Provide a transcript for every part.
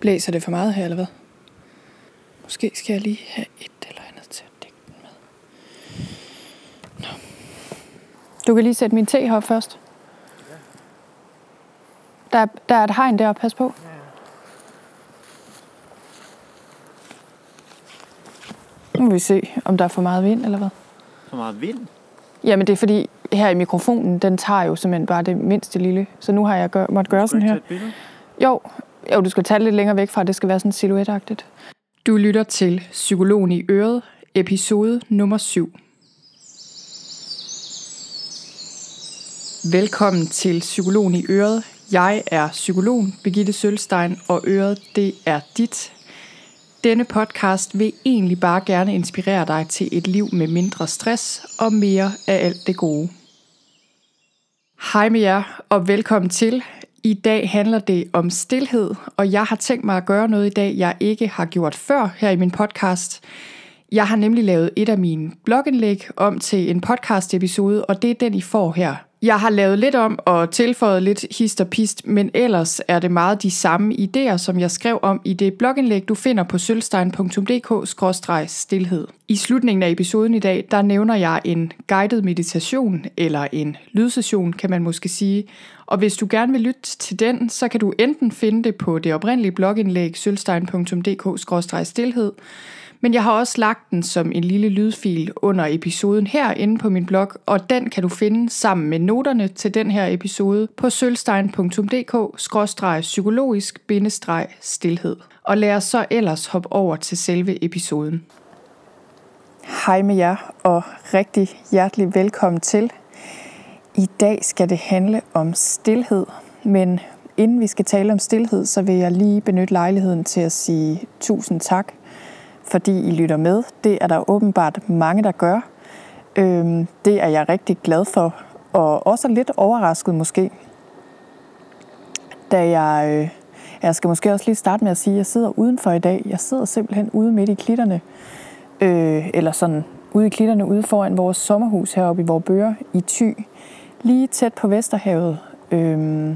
Blæser det for meget her, eller hvad? Måske skal jeg lige have et eller andet til at dække den med. Nå. Du kan lige sætte min te her først. Der, er- der er et hegn der, pas på. Nu må vi se, om der er for meget vind, eller hvad? For meget vind. Jamen det er fordi, her i mikrofonen, den tager jo simpelthen bare det mindste lille. Så nu har jeg gør, måtte gøre sådan her. Jo, jo, du skal tage lidt længere væk fra, det skal være sådan silhuetagtigt. Du lytter til Psykologen i Øret, episode nummer 7. Velkommen til Psykologen i Øret. Jeg er psykologen Birgitte Sølstein, og Øret, det er dit. Denne podcast vil egentlig bare gerne inspirere dig til et liv med mindre stress og mere af alt det gode. Hej med jer, og velkommen til. I dag handler det om stillhed, og jeg har tænkt mig at gøre noget i dag, jeg ikke har gjort før her i min podcast. Jeg har nemlig lavet et af mine blogindlæg om til en podcast-episode, og det er den, I får her. Jeg har lavet lidt om og tilføjet lidt hist og pist, men ellers er det meget de samme idéer, som jeg skrev om i det blogindlæg, du finder på sølvstein.dk-stilhed. I slutningen af episoden i dag, der nævner jeg en guided meditation, eller en lydsession, kan man måske sige. Og hvis du gerne vil lytte til den, så kan du enten finde det på det oprindelige blogindlæg sølvstein.dk-stilhed, men jeg har også lagt den som en lille lydfil under episoden her inde på min blog, og den kan du finde sammen med noterne til den her episode på sølvstein.dk-psykologisk-stilhed. Og lad os så ellers hoppe over til selve episoden. Hej med jer, og rigtig hjertelig velkommen til. I dag skal det handle om stillhed, men inden vi skal tale om stillhed, så vil jeg lige benytte lejligheden til at sige tusind tak fordi I lytter med. Det er der åbenbart mange, der gør. Øhm, det er jeg rigtig glad for, og også lidt overrasket måske. Da jeg, øh, jeg skal måske også lige starte med at sige, at jeg sidder udenfor i dag. Jeg sidder simpelthen ude midt i klitterne, øh, eller sådan ude i klitterne ude foran vores sommerhus heroppe i vores i Thy, lige tæt på Vesterhavet. Øhm,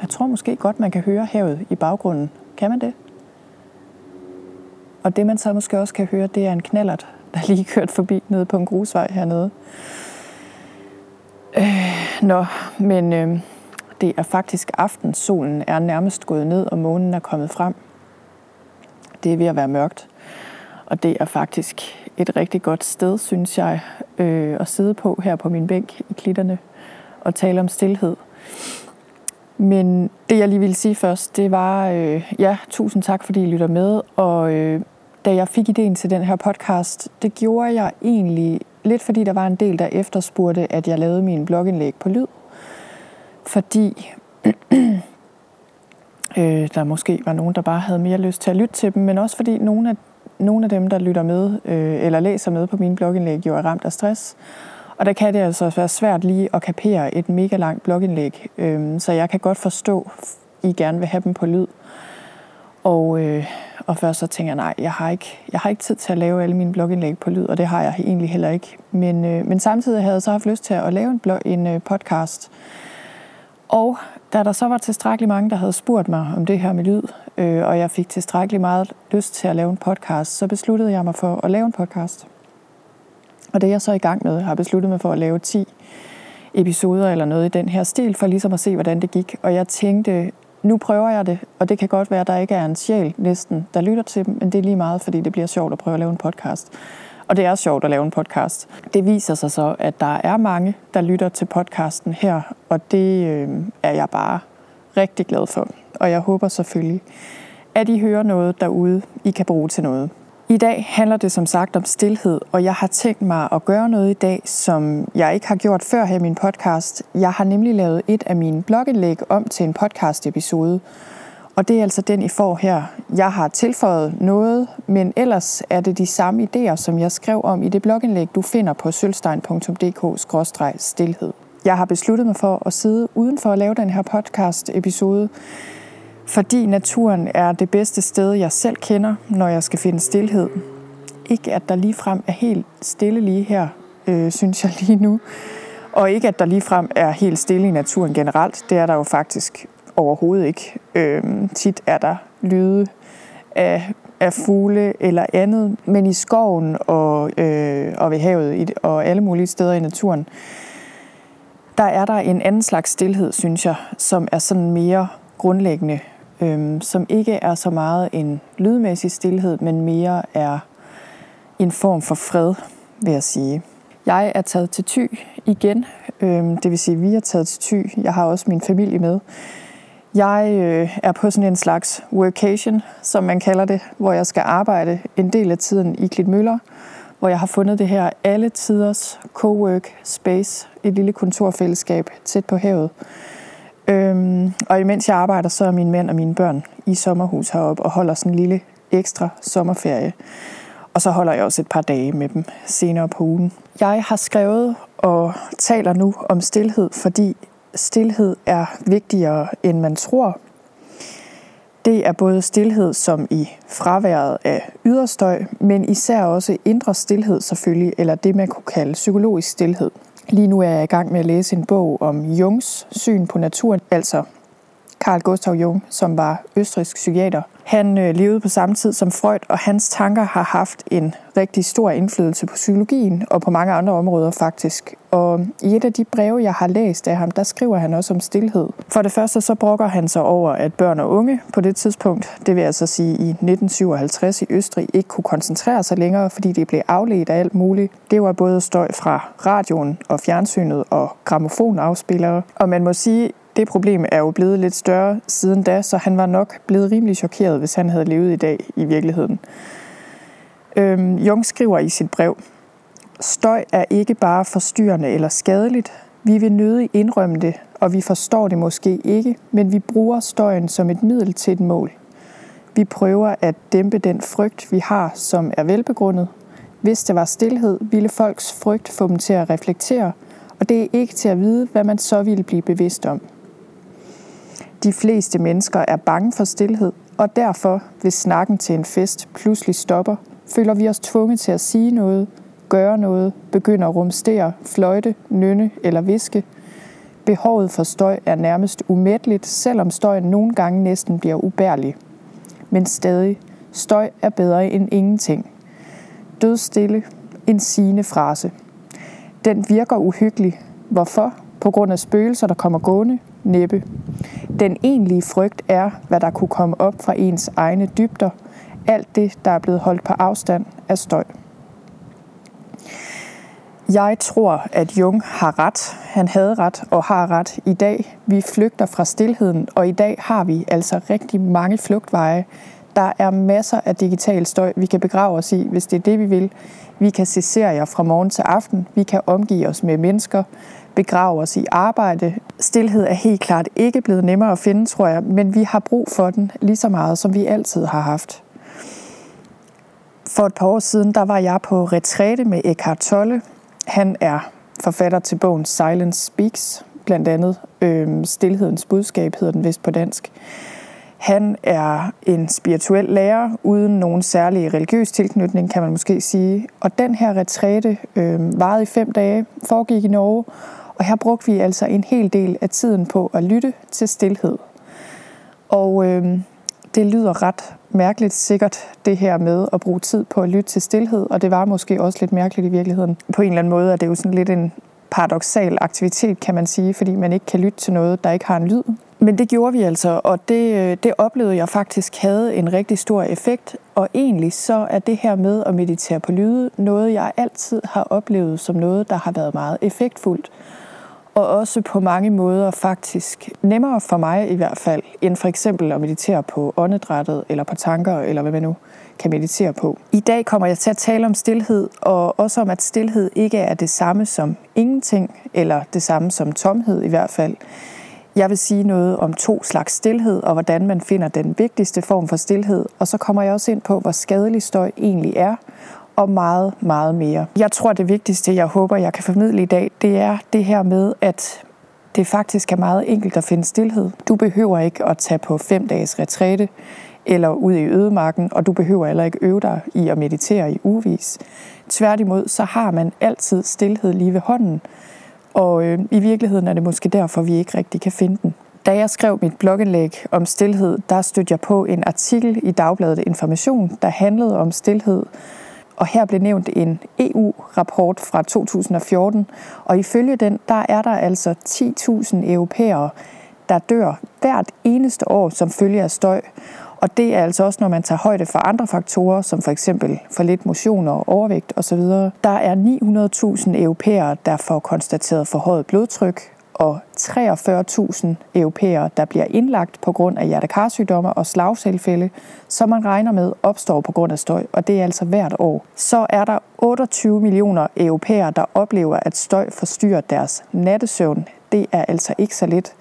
jeg tror måske godt, man kan høre havet i baggrunden. Kan man det? Og det man så måske også kan høre, det er en knallert, der lige kørt forbi nede på en grusvej hernede. Øh, nå, men øh, det er faktisk aften. Solen er nærmest gået ned, og månen er kommet frem. Det er ved at være mørkt. Og det er faktisk et rigtig godt sted, synes jeg, øh, at sidde på her på min bænk i klitterne og tale om stillhed. Men det, jeg lige ville sige først, det var, øh, ja, tusind tak, fordi I lytter med. Og øh, da jeg fik ideen til den her podcast, det gjorde jeg egentlig lidt, fordi der var en del, der efterspurgte, at jeg lavede min blogindlæg på lyd. Fordi øh, der måske var nogen, der bare havde mere lyst til at lytte til dem, men også fordi nogle af, nogle af dem, der lytter med øh, eller læser med på mine blogindlæg, jo er ramt af stress. Og der kan det altså være svært lige at kapere et mega langt blogindlæg. øh, så jeg kan godt forstå, at I gerne vil have dem på lyd. Og, øh, og først så tænker jeg, nej, jeg har, ikke, jeg har ikke tid til at lave alle mine blogindlæg på lyd, og det har jeg egentlig heller ikke. Men, øh, men samtidig havde jeg så haft lyst til at lave en, blog, en øh, podcast. Og da der så var tilstrækkeligt mange, der havde spurgt mig om det her med lyd, øh, og jeg fik tilstrækkeligt meget lyst til at lave en podcast, så besluttede jeg mig for at lave en podcast. Og det er jeg så i gang med. Jeg har besluttet mig for at lave 10 episoder eller noget i den her stil, for ligesom at se, hvordan det gik. Og jeg tænkte, nu prøver jeg det, og det kan godt være, at der ikke er en sjæl næsten, der lytter til dem, men det er lige meget, fordi det bliver sjovt at prøve at lave en podcast. Og det er sjovt at lave en podcast. Det viser sig så, at der er mange, der lytter til podcasten her, og det øh, er jeg bare rigtig glad for. Og jeg håber selvfølgelig, at I hører noget derude, I kan bruge til noget. I dag handler det som sagt om stillhed, og jeg har tænkt mig at gøre noget i dag, som jeg ikke har gjort før her i min podcast. Jeg har nemlig lavet et af mine blogindlæg om til en podcast-episode, og det er altså den, I får her. Jeg har tilføjet noget, men ellers er det de samme idéer, som jeg skrev om i det blogindlæg, du finder på sølvstein.dk-stilhed. Jeg har besluttet mig for at sidde udenfor at lave den her podcast-episode, fordi naturen er det bedste sted, jeg selv kender, når jeg skal finde stillhed. Ikke at der lige frem er helt stille lige her, øh, synes jeg lige nu. Og ikke at der lige frem er helt stille i naturen generelt. Det er der jo faktisk overhovedet ikke. Øh, tit er der lyde af, af fugle eller andet, men i skoven og, øh, og ved havet og alle mulige steder i naturen, der er der en anden slags stillhed, synes jeg, som er sådan mere grundlæggende, øh, som ikke er så meget en lydmæssig stillhed, men mere er en form for fred, vil jeg sige. Jeg er taget til Thy igen, øh, det vil sige, at vi er taget til Thy. Jeg har også min familie med. Jeg øh, er på sådan en slags workation, som man kalder det, hvor jeg skal arbejde en del af tiden i Klitmøller, hvor jeg har fundet det her alle tiders co-work space, et lille kontorfællesskab tæt på havet. Øhm, og imens jeg arbejder, så er min mand og mine børn i sommerhus heroppe og holder sådan en lille ekstra sommerferie. Og så holder jeg også et par dage med dem senere på ugen. Jeg har skrevet og taler nu om stillhed, fordi stillhed er vigtigere, end man tror. Det er både stillhed som i fraværet af yderstøj, men især også indre stillhed selvfølgelig, eller det man kunne kalde psykologisk stillhed. Lige nu er jeg i gang med at læse en bog om Jungs syn på naturen, altså Carl Gustav Jung, som var østrisk psykiater. Han øh, levede på samme tid som Freud, og hans tanker har haft en rigtig stor indflydelse på psykologien og på mange andre områder faktisk. Og øhm, i et af de breve, jeg har læst af ham, der skriver han også om stillhed. For det første så brokker han sig over, at børn og unge på det tidspunkt, det vil altså sige i 1957 i Østrig, ikke kunne koncentrere sig længere, fordi det blev afledt af alt muligt. Det var både støj fra radioen og fjernsynet og gramofonafspillere. Og man må sige, det problem er jo blevet lidt større siden da, så han var nok blevet rimelig chokeret, hvis han havde levet i dag i virkeligheden. Øhm, Jung skriver i sit brev, Støj er ikke bare forstyrrende eller skadeligt. Vi vil nødig indrømme det, og vi forstår det måske ikke, men vi bruger støjen som et middel til et mål. Vi prøver at dæmpe den frygt, vi har, som er velbegrundet. Hvis det var stillhed, ville folks frygt få dem til at reflektere, og det er ikke til at vide, hvad man så ville blive bevidst om. De fleste mennesker er bange for stillhed, og derfor, hvis snakken til en fest pludselig stopper, føler vi os tvunget til at sige noget, gøre noget, begynde at rumstere, fløjte, nynne eller viske. Behovet for støj er nærmest umætteligt, selvom støjen nogle gange næsten bliver ubærlig. Men stadig, støj er bedre end ingenting. Dødstille, en sigende frase. Den virker uhyggelig. Hvorfor? På grund af spøgelser, der kommer gående? Næppe. Den egentlige frygt er, hvad der kunne komme op fra ens egne dybder. Alt det, der er blevet holdt på afstand af støj. Jeg tror, at Jung har ret. Han havde ret og har ret i dag. Vi flygter fra stillheden, og i dag har vi altså rigtig mange flugtveje. Der er masser af digital støj, vi kan begrave os i, hvis det er det, vi vil. Vi kan se serier fra morgen til aften. Vi kan omgive os med mennesker, begrave os i arbejde. Stilhed er helt klart ikke blevet nemmere at finde, tror jeg, men vi har brug for den lige så meget, som vi altid har haft. For et par år siden, der var jeg på retræte med Eckhart Tolle. Han er forfatter til bogen Silence Speaks, blandt andet. Øhm, Stilhedens budskab hedder den vist på dansk. Han er en spirituel lærer uden nogen særlig religiøs tilknytning, kan man måske sige. Og den her retræte øh, varede i fem dage, foregik i Norge, og her brugte vi altså en hel del af tiden på at lytte til stillhed. Og øh, det lyder ret mærkeligt sikkert, det her med at bruge tid på at lytte til stillhed, og det var måske også lidt mærkeligt i virkeligheden. På en eller anden måde er det jo sådan lidt en paradoxal aktivitet, kan man sige, fordi man ikke kan lytte til noget, der ikke har en lyd. Men det gjorde vi altså, og det, øh, det oplevede jeg faktisk havde en rigtig stor effekt. Og egentlig så er det her med at meditere på lyde noget, jeg altid har oplevet som noget, der har været meget effektfuldt. Og også på mange måder faktisk nemmere for mig i hvert fald, end for eksempel at meditere på åndedrættet eller på tanker, eller hvad man nu kan meditere på. I dag kommer jeg til at tale om stillhed, og også om, at stillhed ikke er det samme som ingenting, eller det samme som tomhed i hvert fald. Jeg vil sige noget om to slags stillhed, og hvordan man finder den vigtigste form for stillhed. Og så kommer jeg også ind på, hvor skadelig støj egentlig er, og meget, meget mere. Jeg tror, det vigtigste, jeg håber, jeg kan formidle i dag, det er det her med, at det faktisk er meget enkelt at finde stillhed. Du behøver ikke at tage på fem dages retræte eller ud i ødemarken, og du behøver heller ikke øve dig i at meditere i uvis. Tværtimod, så har man altid stillhed lige ved hånden, og øh, i virkeligheden er det måske derfor, vi ikke rigtig kan finde den. Da jeg skrev mit blogindlæg om stillhed, der stødte jeg på en artikel i Dagbladet Information, der handlede om stillhed. Og her blev nævnt en EU-rapport fra 2014, og ifølge den, der er der altså 10.000 europæere, der dør hvert eneste år som følge af støj. Og det er altså også, når man tager højde for andre faktorer, som for eksempel for lidt motion og overvægt osv. Der er 900.000 europæere, der får konstateret forhøjet blodtryk, og 43.000 europæere, der bliver indlagt på grund af hjertekarsygdomme og slagtilfælde, som man regner med opstår på grund af støj, og det er altså hvert år. Så er der 28 millioner europæere, der oplever, at støj forstyrrer deres nattesøvn. Det er altså ikke så lidt.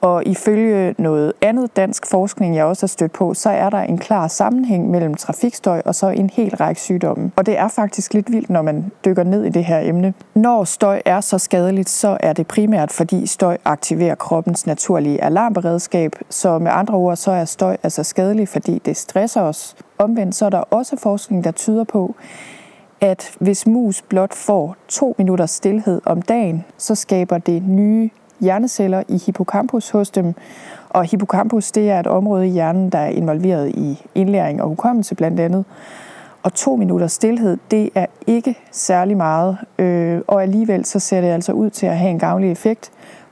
Og ifølge noget andet dansk forskning, jeg også har stødt på, så er der en klar sammenhæng mellem trafikstøj og så en hel række sygdomme. Og det er faktisk lidt vildt, når man dykker ned i det her emne. Når støj er så skadeligt, så er det primært, fordi støj aktiverer kroppens naturlige alarmberedskab. Så med andre ord, så er støj altså skadelig, fordi det stresser os. Omvendt så er der også forskning, der tyder på, at hvis mus blot får to minutter stillhed om dagen, så skaber det nye hjerneceller i hippocampus hos dem. Og hippocampus det er et område i hjernen, der er involveret i indlæring og hukommelse blandt andet. Og to minutter stillhed, det er ikke særlig meget, øh, og alligevel så ser det altså ud til at have en gavnlig effekt,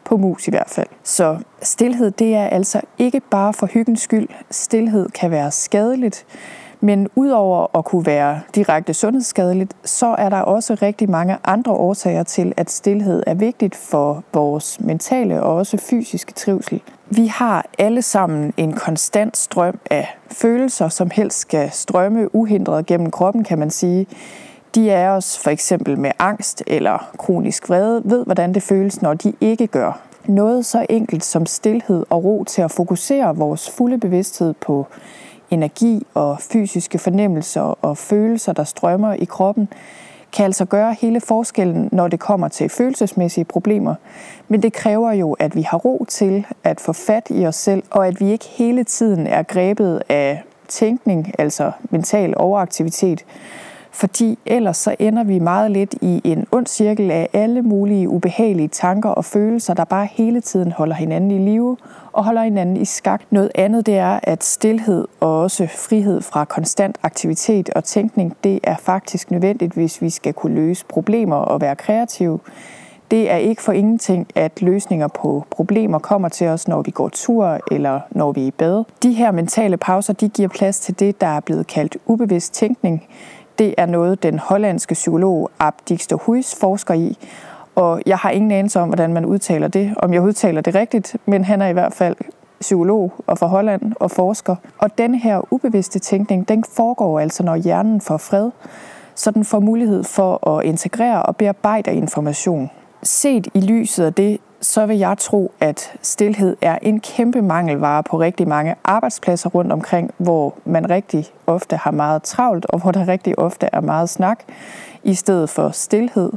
på mus i hvert fald. Så stillhed, det er altså ikke bare for hyggens skyld. Stillhed kan være skadeligt. Men udover at kunne være direkte sundhedsskadeligt, så er der også rigtig mange andre årsager til, at stillhed er vigtigt for vores mentale og også fysiske trivsel. Vi har alle sammen en konstant strøm af følelser, som helst skal strømme uhindret gennem kroppen, kan man sige. De er os for eksempel med angst eller kronisk vrede ved, hvordan det føles, når de ikke gør. Noget så enkelt som stillhed og ro til at fokusere vores fulde bevidsthed på energi og fysiske fornemmelser og følelser, der strømmer i kroppen, kan altså gøre hele forskellen, når det kommer til følelsesmæssige problemer. Men det kræver jo, at vi har ro til at få fat i os selv, og at vi ikke hele tiden er grebet af tænkning, altså mental overaktivitet, fordi ellers så ender vi meget lidt i en ond cirkel af alle mulige ubehagelige tanker og følelser, der bare hele tiden holder hinanden i live og holder hinanden i skak. Noget andet det er, at stillhed og også frihed fra konstant aktivitet og tænkning, det er faktisk nødvendigt, hvis vi skal kunne løse problemer og være kreative. Det er ikke for ingenting, at løsninger på problemer kommer til os, når vi går tur eller når vi er i bad. De her mentale pauser, de giver plads til det, der er blevet kaldt ubevidst tænkning, det er noget, den hollandske psykolog Ab Dijkster forsker i, og jeg har ingen anelse om, hvordan man udtaler det, om jeg udtaler det rigtigt, men han er i hvert fald psykolog og fra Holland og forsker. Og den her ubevidste tænkning, den foregår altså, når hjernen får fred, så den får mulighed for at integrere og bearbejde information. Set i lyset af det, så vil jeg tro, at stillhed er en kæmpe mangelvare på rigtig mange arbejdspladser rundt omkring, hvor man rigtig ofte har meget travlt, og hvor der rigtig ofte er meget snak, i stedet for stillhed.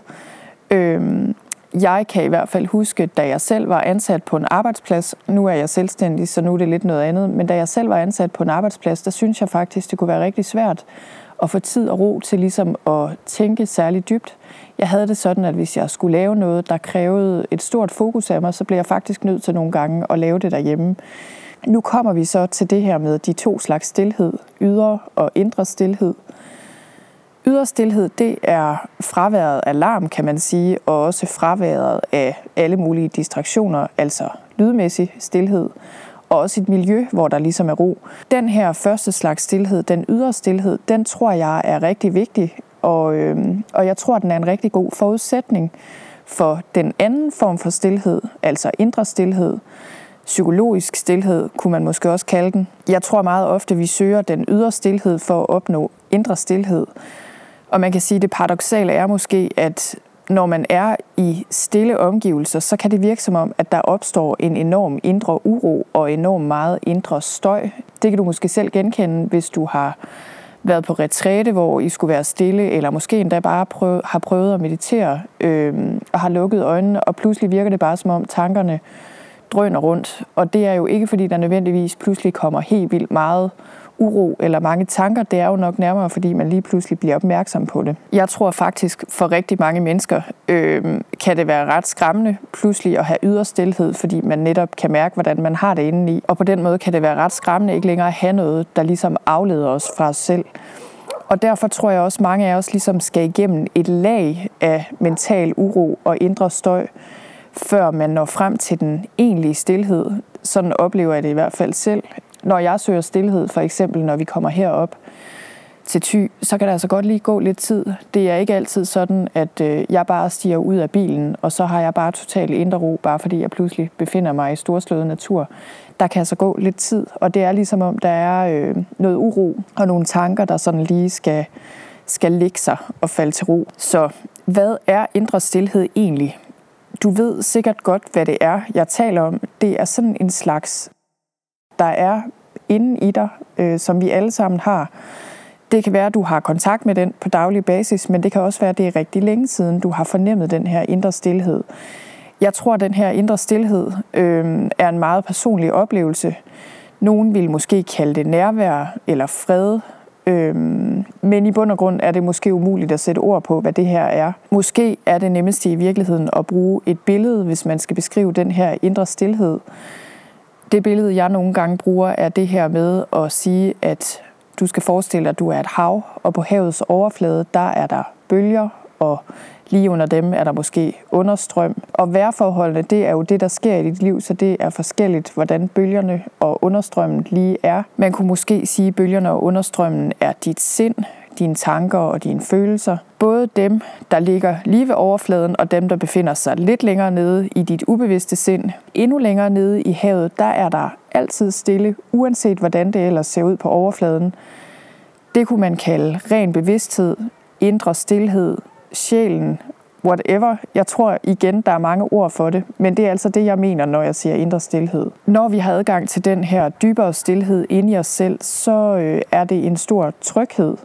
Øhm, jeg kan i hvert fald huske, da jeg selv var ansat på en arbejdsplads, nu er jeg selvstændig, så nu er det lidt noget andet, men da jeg selv var ansat på en arbejdsplads, der synes jeg faktisk, det kunne være rigtig svært at få tid og ro til ligesom at tænke særligt dybt. Jeg havde det sådan, at hvis jeg skulle lave noget, der krævede et stort fokus af mig, så blev jeg faktisk nødt til nogle gange at lave det derhjemme. Nu kommer vi så til det her med de to slags stillhed, ydre og indre stillhed. Yderstilhed, det er fraværet af larm, kan man sige, og også fraværet af alle mulige distraktioner, altså lydmæssig stillhed, og også et miljø, hvor der ligesom er ro. Den her første slags stillhed, den ydre stillhed, den tror jeg er rigtig vigtig, og, øhm, og jeg tror, den er en rigtig god forudsætning for den anden form for stillhed, altså indre stillhed, psykologisk stillhed, kunne man måske også kalde den. Jeg tror meget ofte, vi søger den ydre stillhed for at opnå indre stillhed. Og man kan sige, at det paradoxale er måske, at når man er i stille omgivelser, så kan det virke som om, at der opstår en enorm indre uro og enorm meget indre støj. Det kan du måske selv genkende, hvis du har været på retræte, hvor I skulle være stille, eller måske endda bare prøve, har prøvet at meditere øh, og har lukket øjnene, og pludselig virker det bare som om tankerne drøner rundt. Og det er jo ikke, fordi der nødvendigvis pludselig kommer helt vildt meget uro eller mange tanker, det er jo nok nærmere, fordi man lige pludselig bliver opmærksom på det. Jeg tror faktisk, for rigtig mange mennesker øh, kan det være ret skræmmende pludselig at have ydre stillhed, fordi man netop kan mærke, hvordan man har det indeni. Og på den måde kan det være ret skræmmende ikke længere at have noget, der ligesom afleder os fra os selv. Og derfor tror jeg også, at mange af os ligesom skal igennem et lag af mental uro og indre støj, før man når frem til den egentlige stillhed. Sådan oplever jeg det i hvert fald selv når jeg søger stillhed, for eksempel når vi kommer herop til Thy, så kan der altså godt lige gå lidt tid. Det er ikke altid sådan, at øh, jeg bare stiger ud af bilen, og så har jeg bare totalt indre ro, bare fordi jeg pludselig befinder mig i storslået natur. Der kan altså gå lidt tid, og det er ligesom om, der er øh, noget uro og nogle tanker, der sådan lige skal, skal ligge sig og falde til ro. Så hvad er indre stillhed egentlig? Du ved sikkert godt, hvad det er, jeg taler om. Det er sådan en slags der er inde i dig, øh, som vi alle sammen har. Det kan være, at du har kontakt med den på daglig basis, men det kan også være, at det er rigtig længe siden, du har fornemmet den her indre stillhed. Jeg tror, at den her indre stillhed øh, er en meget personlig oplevelse. Nogen vil måske kalde det nærvær eller fred, øh, men i bund og grund er det måske umuligt at sætte ord på, hvad det her er. Måske er det nemmeste i virkeligheden at bruge et billede, hvis man skal beskrive den her indre stillhed. Det billede, jeg nogle gange bruger, er det her med at sige, at du skal forestille dig, at du er et hav, og på havets overflade, der er der bølger, og lige under dem er der måske understrøm. Og vejrforholdene, det er jo det, der sker i dit liv, så det er forskelligt, hvordan bølgerne og understrømmen lige er. Man kunne måske sige, at bølgerne og understrømmen er dit sind, dine tanker og dine følelser. Både dem, der ligger lige ved overfladen, og dem, der befinder sig lidt længere nede i dit ubevidste sind. Endnu længere nede i havet, der er der altid stille, uanset hvordan det ellers ser ud på overfladen. Det kunne man kalde ren bevidsthed, indre stillhed, sjælen, whatever. Jeg tror igen, der er mange ord for det, men det er altså det, jeg mener, når jeg siger indre stillhed. Når vi har adgang til den her dybere stillhed inde i os selv, så øh, er det en stor tryghed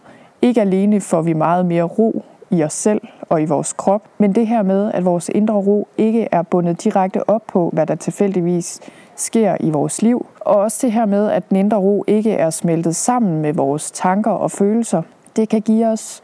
ikke alene får vi meget mere ro i os selv og i vores krop, men det her med, at vores indre ro ikke er bundet direkte op på, hvad der tilfældigvis sker i vores liv. Og også det her med, at den indre ro ikke er smeltet sammen med vores tanker og følelser. Det kan give os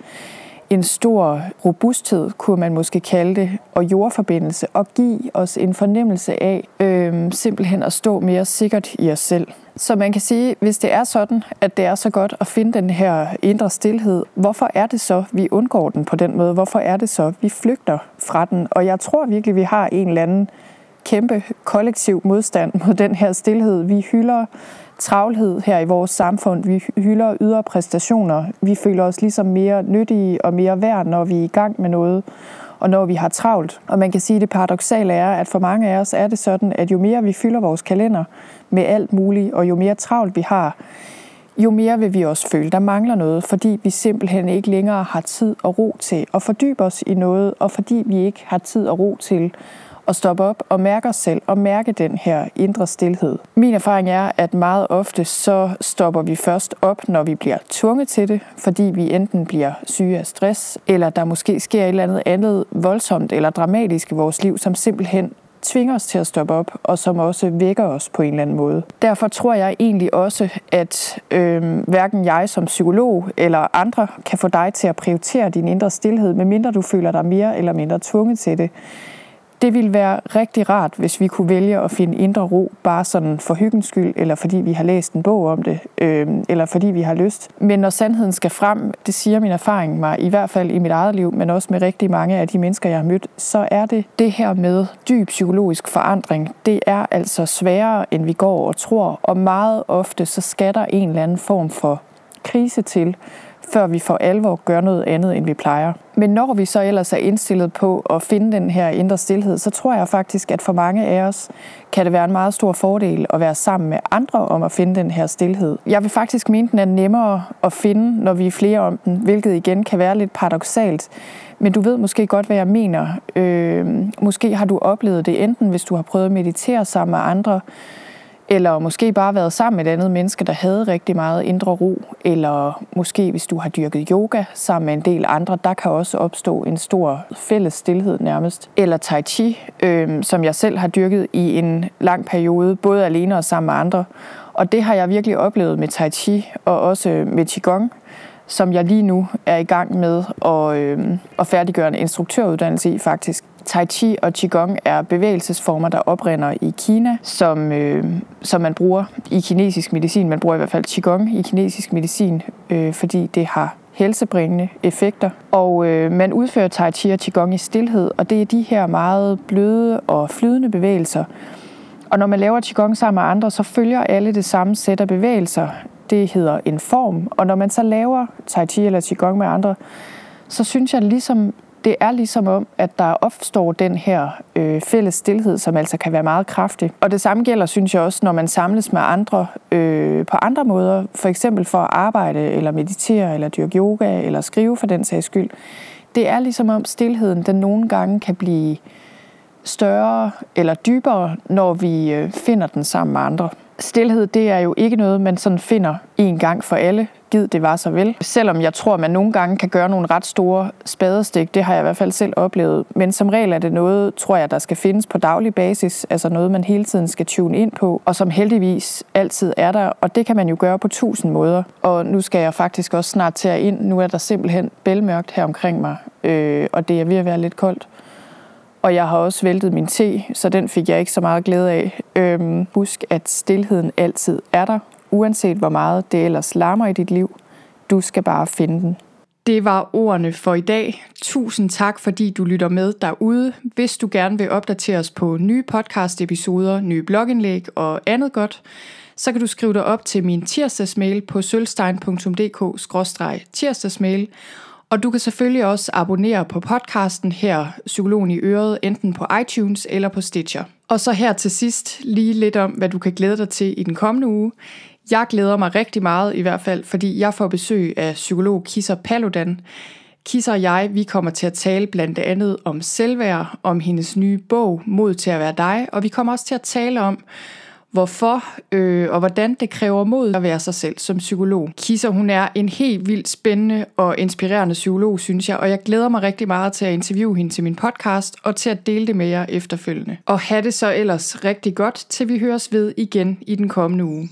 en stor robusthed, kunne man måske kalde det, og jordforbindelse, og give os en fornemmelse af øh, simpelthen at stå mere sikkert i os selv. Så man kan sige, hvis det er sådan, at det er så godt at finde den her indre stillhed, hvorfor er det så, vi undgår den på den måde? Hvorfor er det så, vi flygter fra den? Og jeg tror virkelig, vi har en eller anden kæmpe kollektiv modstand mod den her stillhed. Vi hylder travlhed her i vores samfund. Vi hylder ydre præstationer. Vi føler os ligesom mere nyttige og mere værd, når vi er i gang med noget og når vi har travlt. Og man kan sige, at det paradoxale er, at for mange af os er det sådan, at jo mere vi fylder vores kalender med alt muligt, og jo mere travlt vi har, jo mere vil vi også føle, der mangler noget, fordi vi simpelthen ikke længere har tid og ro til at fordybe os i noget, og fordi vi ikke har tid og ro til at stoppe op og mærke os selv og mærke den her indre stillhed. Min erfaring er, at meget ofte så stopper vi først op, når vi bliver tvunget til det, fordi vi enten bliver syge af stress, eller der måske sker et eller andet andet voldsomt eller dramatisk i vores liv, som simpelthen tvinger os til at stoppe op, og som også vækker os på en eller anden måde. Derfor tror jeg egentlig også, at øh, hverken jeg som psykolog eller andre kan få dig til at prioritere din indre stillhed, medmindre du føler dig mere eller mindre tvunget til det. Det ville være rigtig rart, hvis vi kunne vælge at finde indre ro, bare sådan for hyggens skyld, eller fordi vi har læst en bog om det, øh, eller fordi vi har lyst. Men når sandheden skal frem, det siger min erfaring mig, i hvert fald i mit eget liv, men også med rigtig mange af de mennesker, jeg har mødt, så er det det her med dyb psykologisk forandring. Det er altså sværere, end vi går og tror, og meget ofte så skal der en eller anden form for krise til, før vi for alvor gør noget andet, end vi plejer. Men når vi så ellers er indstillet på at finde den her indre stillhed, så tror jeg faktisk, at for mange af os kan det være en meget stor fordel at være sammen med andre om at finde den her stillhed. Jeg vil faktisk mene, den er nemmere at finde, når vi er flere om den, hvilket igen kan være lidt paradoxalt. Men du ved måske godt, hvad jeg mener. Øh, måske har du oplevet det enten, hvis du har prøvet at meditere sammen med andre, eller måske bare været sammen med et andet menneske, der havde rigtig meget indre ro, eller måske hvis du har dyrket yoga sammen med en del andre, der kan også opstå en stor fælles stillhed nærmest. Eller tai chi, øh, som jeg selv har dyrket i en lang periode, både alene og sammen med andre. Og det har jeg virkelig oplevet med tai chi, og også med qigong, som jeg lige nu er i gang med at, øh, at færdiggøre en instruktøruddannelse i faktisk. Tai Chi og Qigong er bevægelsesformer, der oprinder i Kina, som, øh, som man bruger i kinesisk medicin. Man bruger i hvert fald Qigong i kinesisk medicin, øh, fordi det har helsebringende effekter. Og øh, man udfører Tai Chi og Qigong i stillhed, og det er de her meget bløde og flydende bevægelser. Og når man laver Qigong sammen med andre, så følger alle det samme sæt af bevægelser. Det hedder en form. Og når man så laver Tai Chi eller Qigong med andre, så synes jeg ligesom, det er ligesom om, at der opstår den her øh, fælles stillhed, som altså kan være meget kraftig. Og det samme gælder, synes jeg også, når man samles med andre øh, på andre måder, for eksempel for at arbejde, eller meditere, eller dyrke yoga, eller skrive for den sags skyld. Det er ligesom om stillheden, den nogle gange kan blive større eller dybere, når vi øh, finder den sammen med andre. Stilhed, det er jo ikke noget, man sådan finder en gang for alle gid det var så vel. Selvom jeg tror, man nogle gange kan gøre nogle ret store spadestik, det har jeg i hvert fald selv oplevet. Men som regel er det noget, tror jeg, der skal findes på daglig basis, altså noget, man hele tiden skal tune ind på, og som heldigvis altid er der, og det kan man jo gøre på tusind måder. Og nu skal jeg faktisk også snart til at ind. Nu er der simpelthen bælmørkt her omkring mig, øh, og det er ved at være lidt koldt. Og jeg har også væltet min te, så den fik jeg ikke så meget glæde af. Øhm, husk, at stillheden altid er der, uanset hvor meget det ellers larmer i dit liv. Du skal bare finde den. Det var ordene for i dag. Tusind tak, fordi du lytter med derude. Hvis du gerne vil opdateres på nye podcast-episoder, nye blogindlæg og andet godt, så kan du skrive dig op til min tirsdagsmail på sølvstein.dk-tirsdagsmail. Og du kan selvfølgelig også abonnere på podcasten her, Psykologen i Øret, enten på iTunes eller på Stitcher. Og så her til sidst lige lidt om, hvad du kan glæde dig til i den kommende uge. Jeg glæder mig rigtig meget i hvert fald, fordi jeg får besøg af psykolog Kisser Paludan. Kisser og jeg, vi kommer til at tale blandt andet om selvværd, om hendes nye bog, Mod til at være dig, og vi kommer også til at tale om, hvorfor øh, og hvordan det kræver mod at være sig selv som psykolog. Kisser, hun er en helt vildt spændende og inspirerende psykolog, synes jeg, og jeg glæder mig rigtig meget til at interviewe hende til min podcast og til at dele det med jer efterfølgende. Og have det så ellers rigtig godt, til vi høres ved igen i den kommende uge.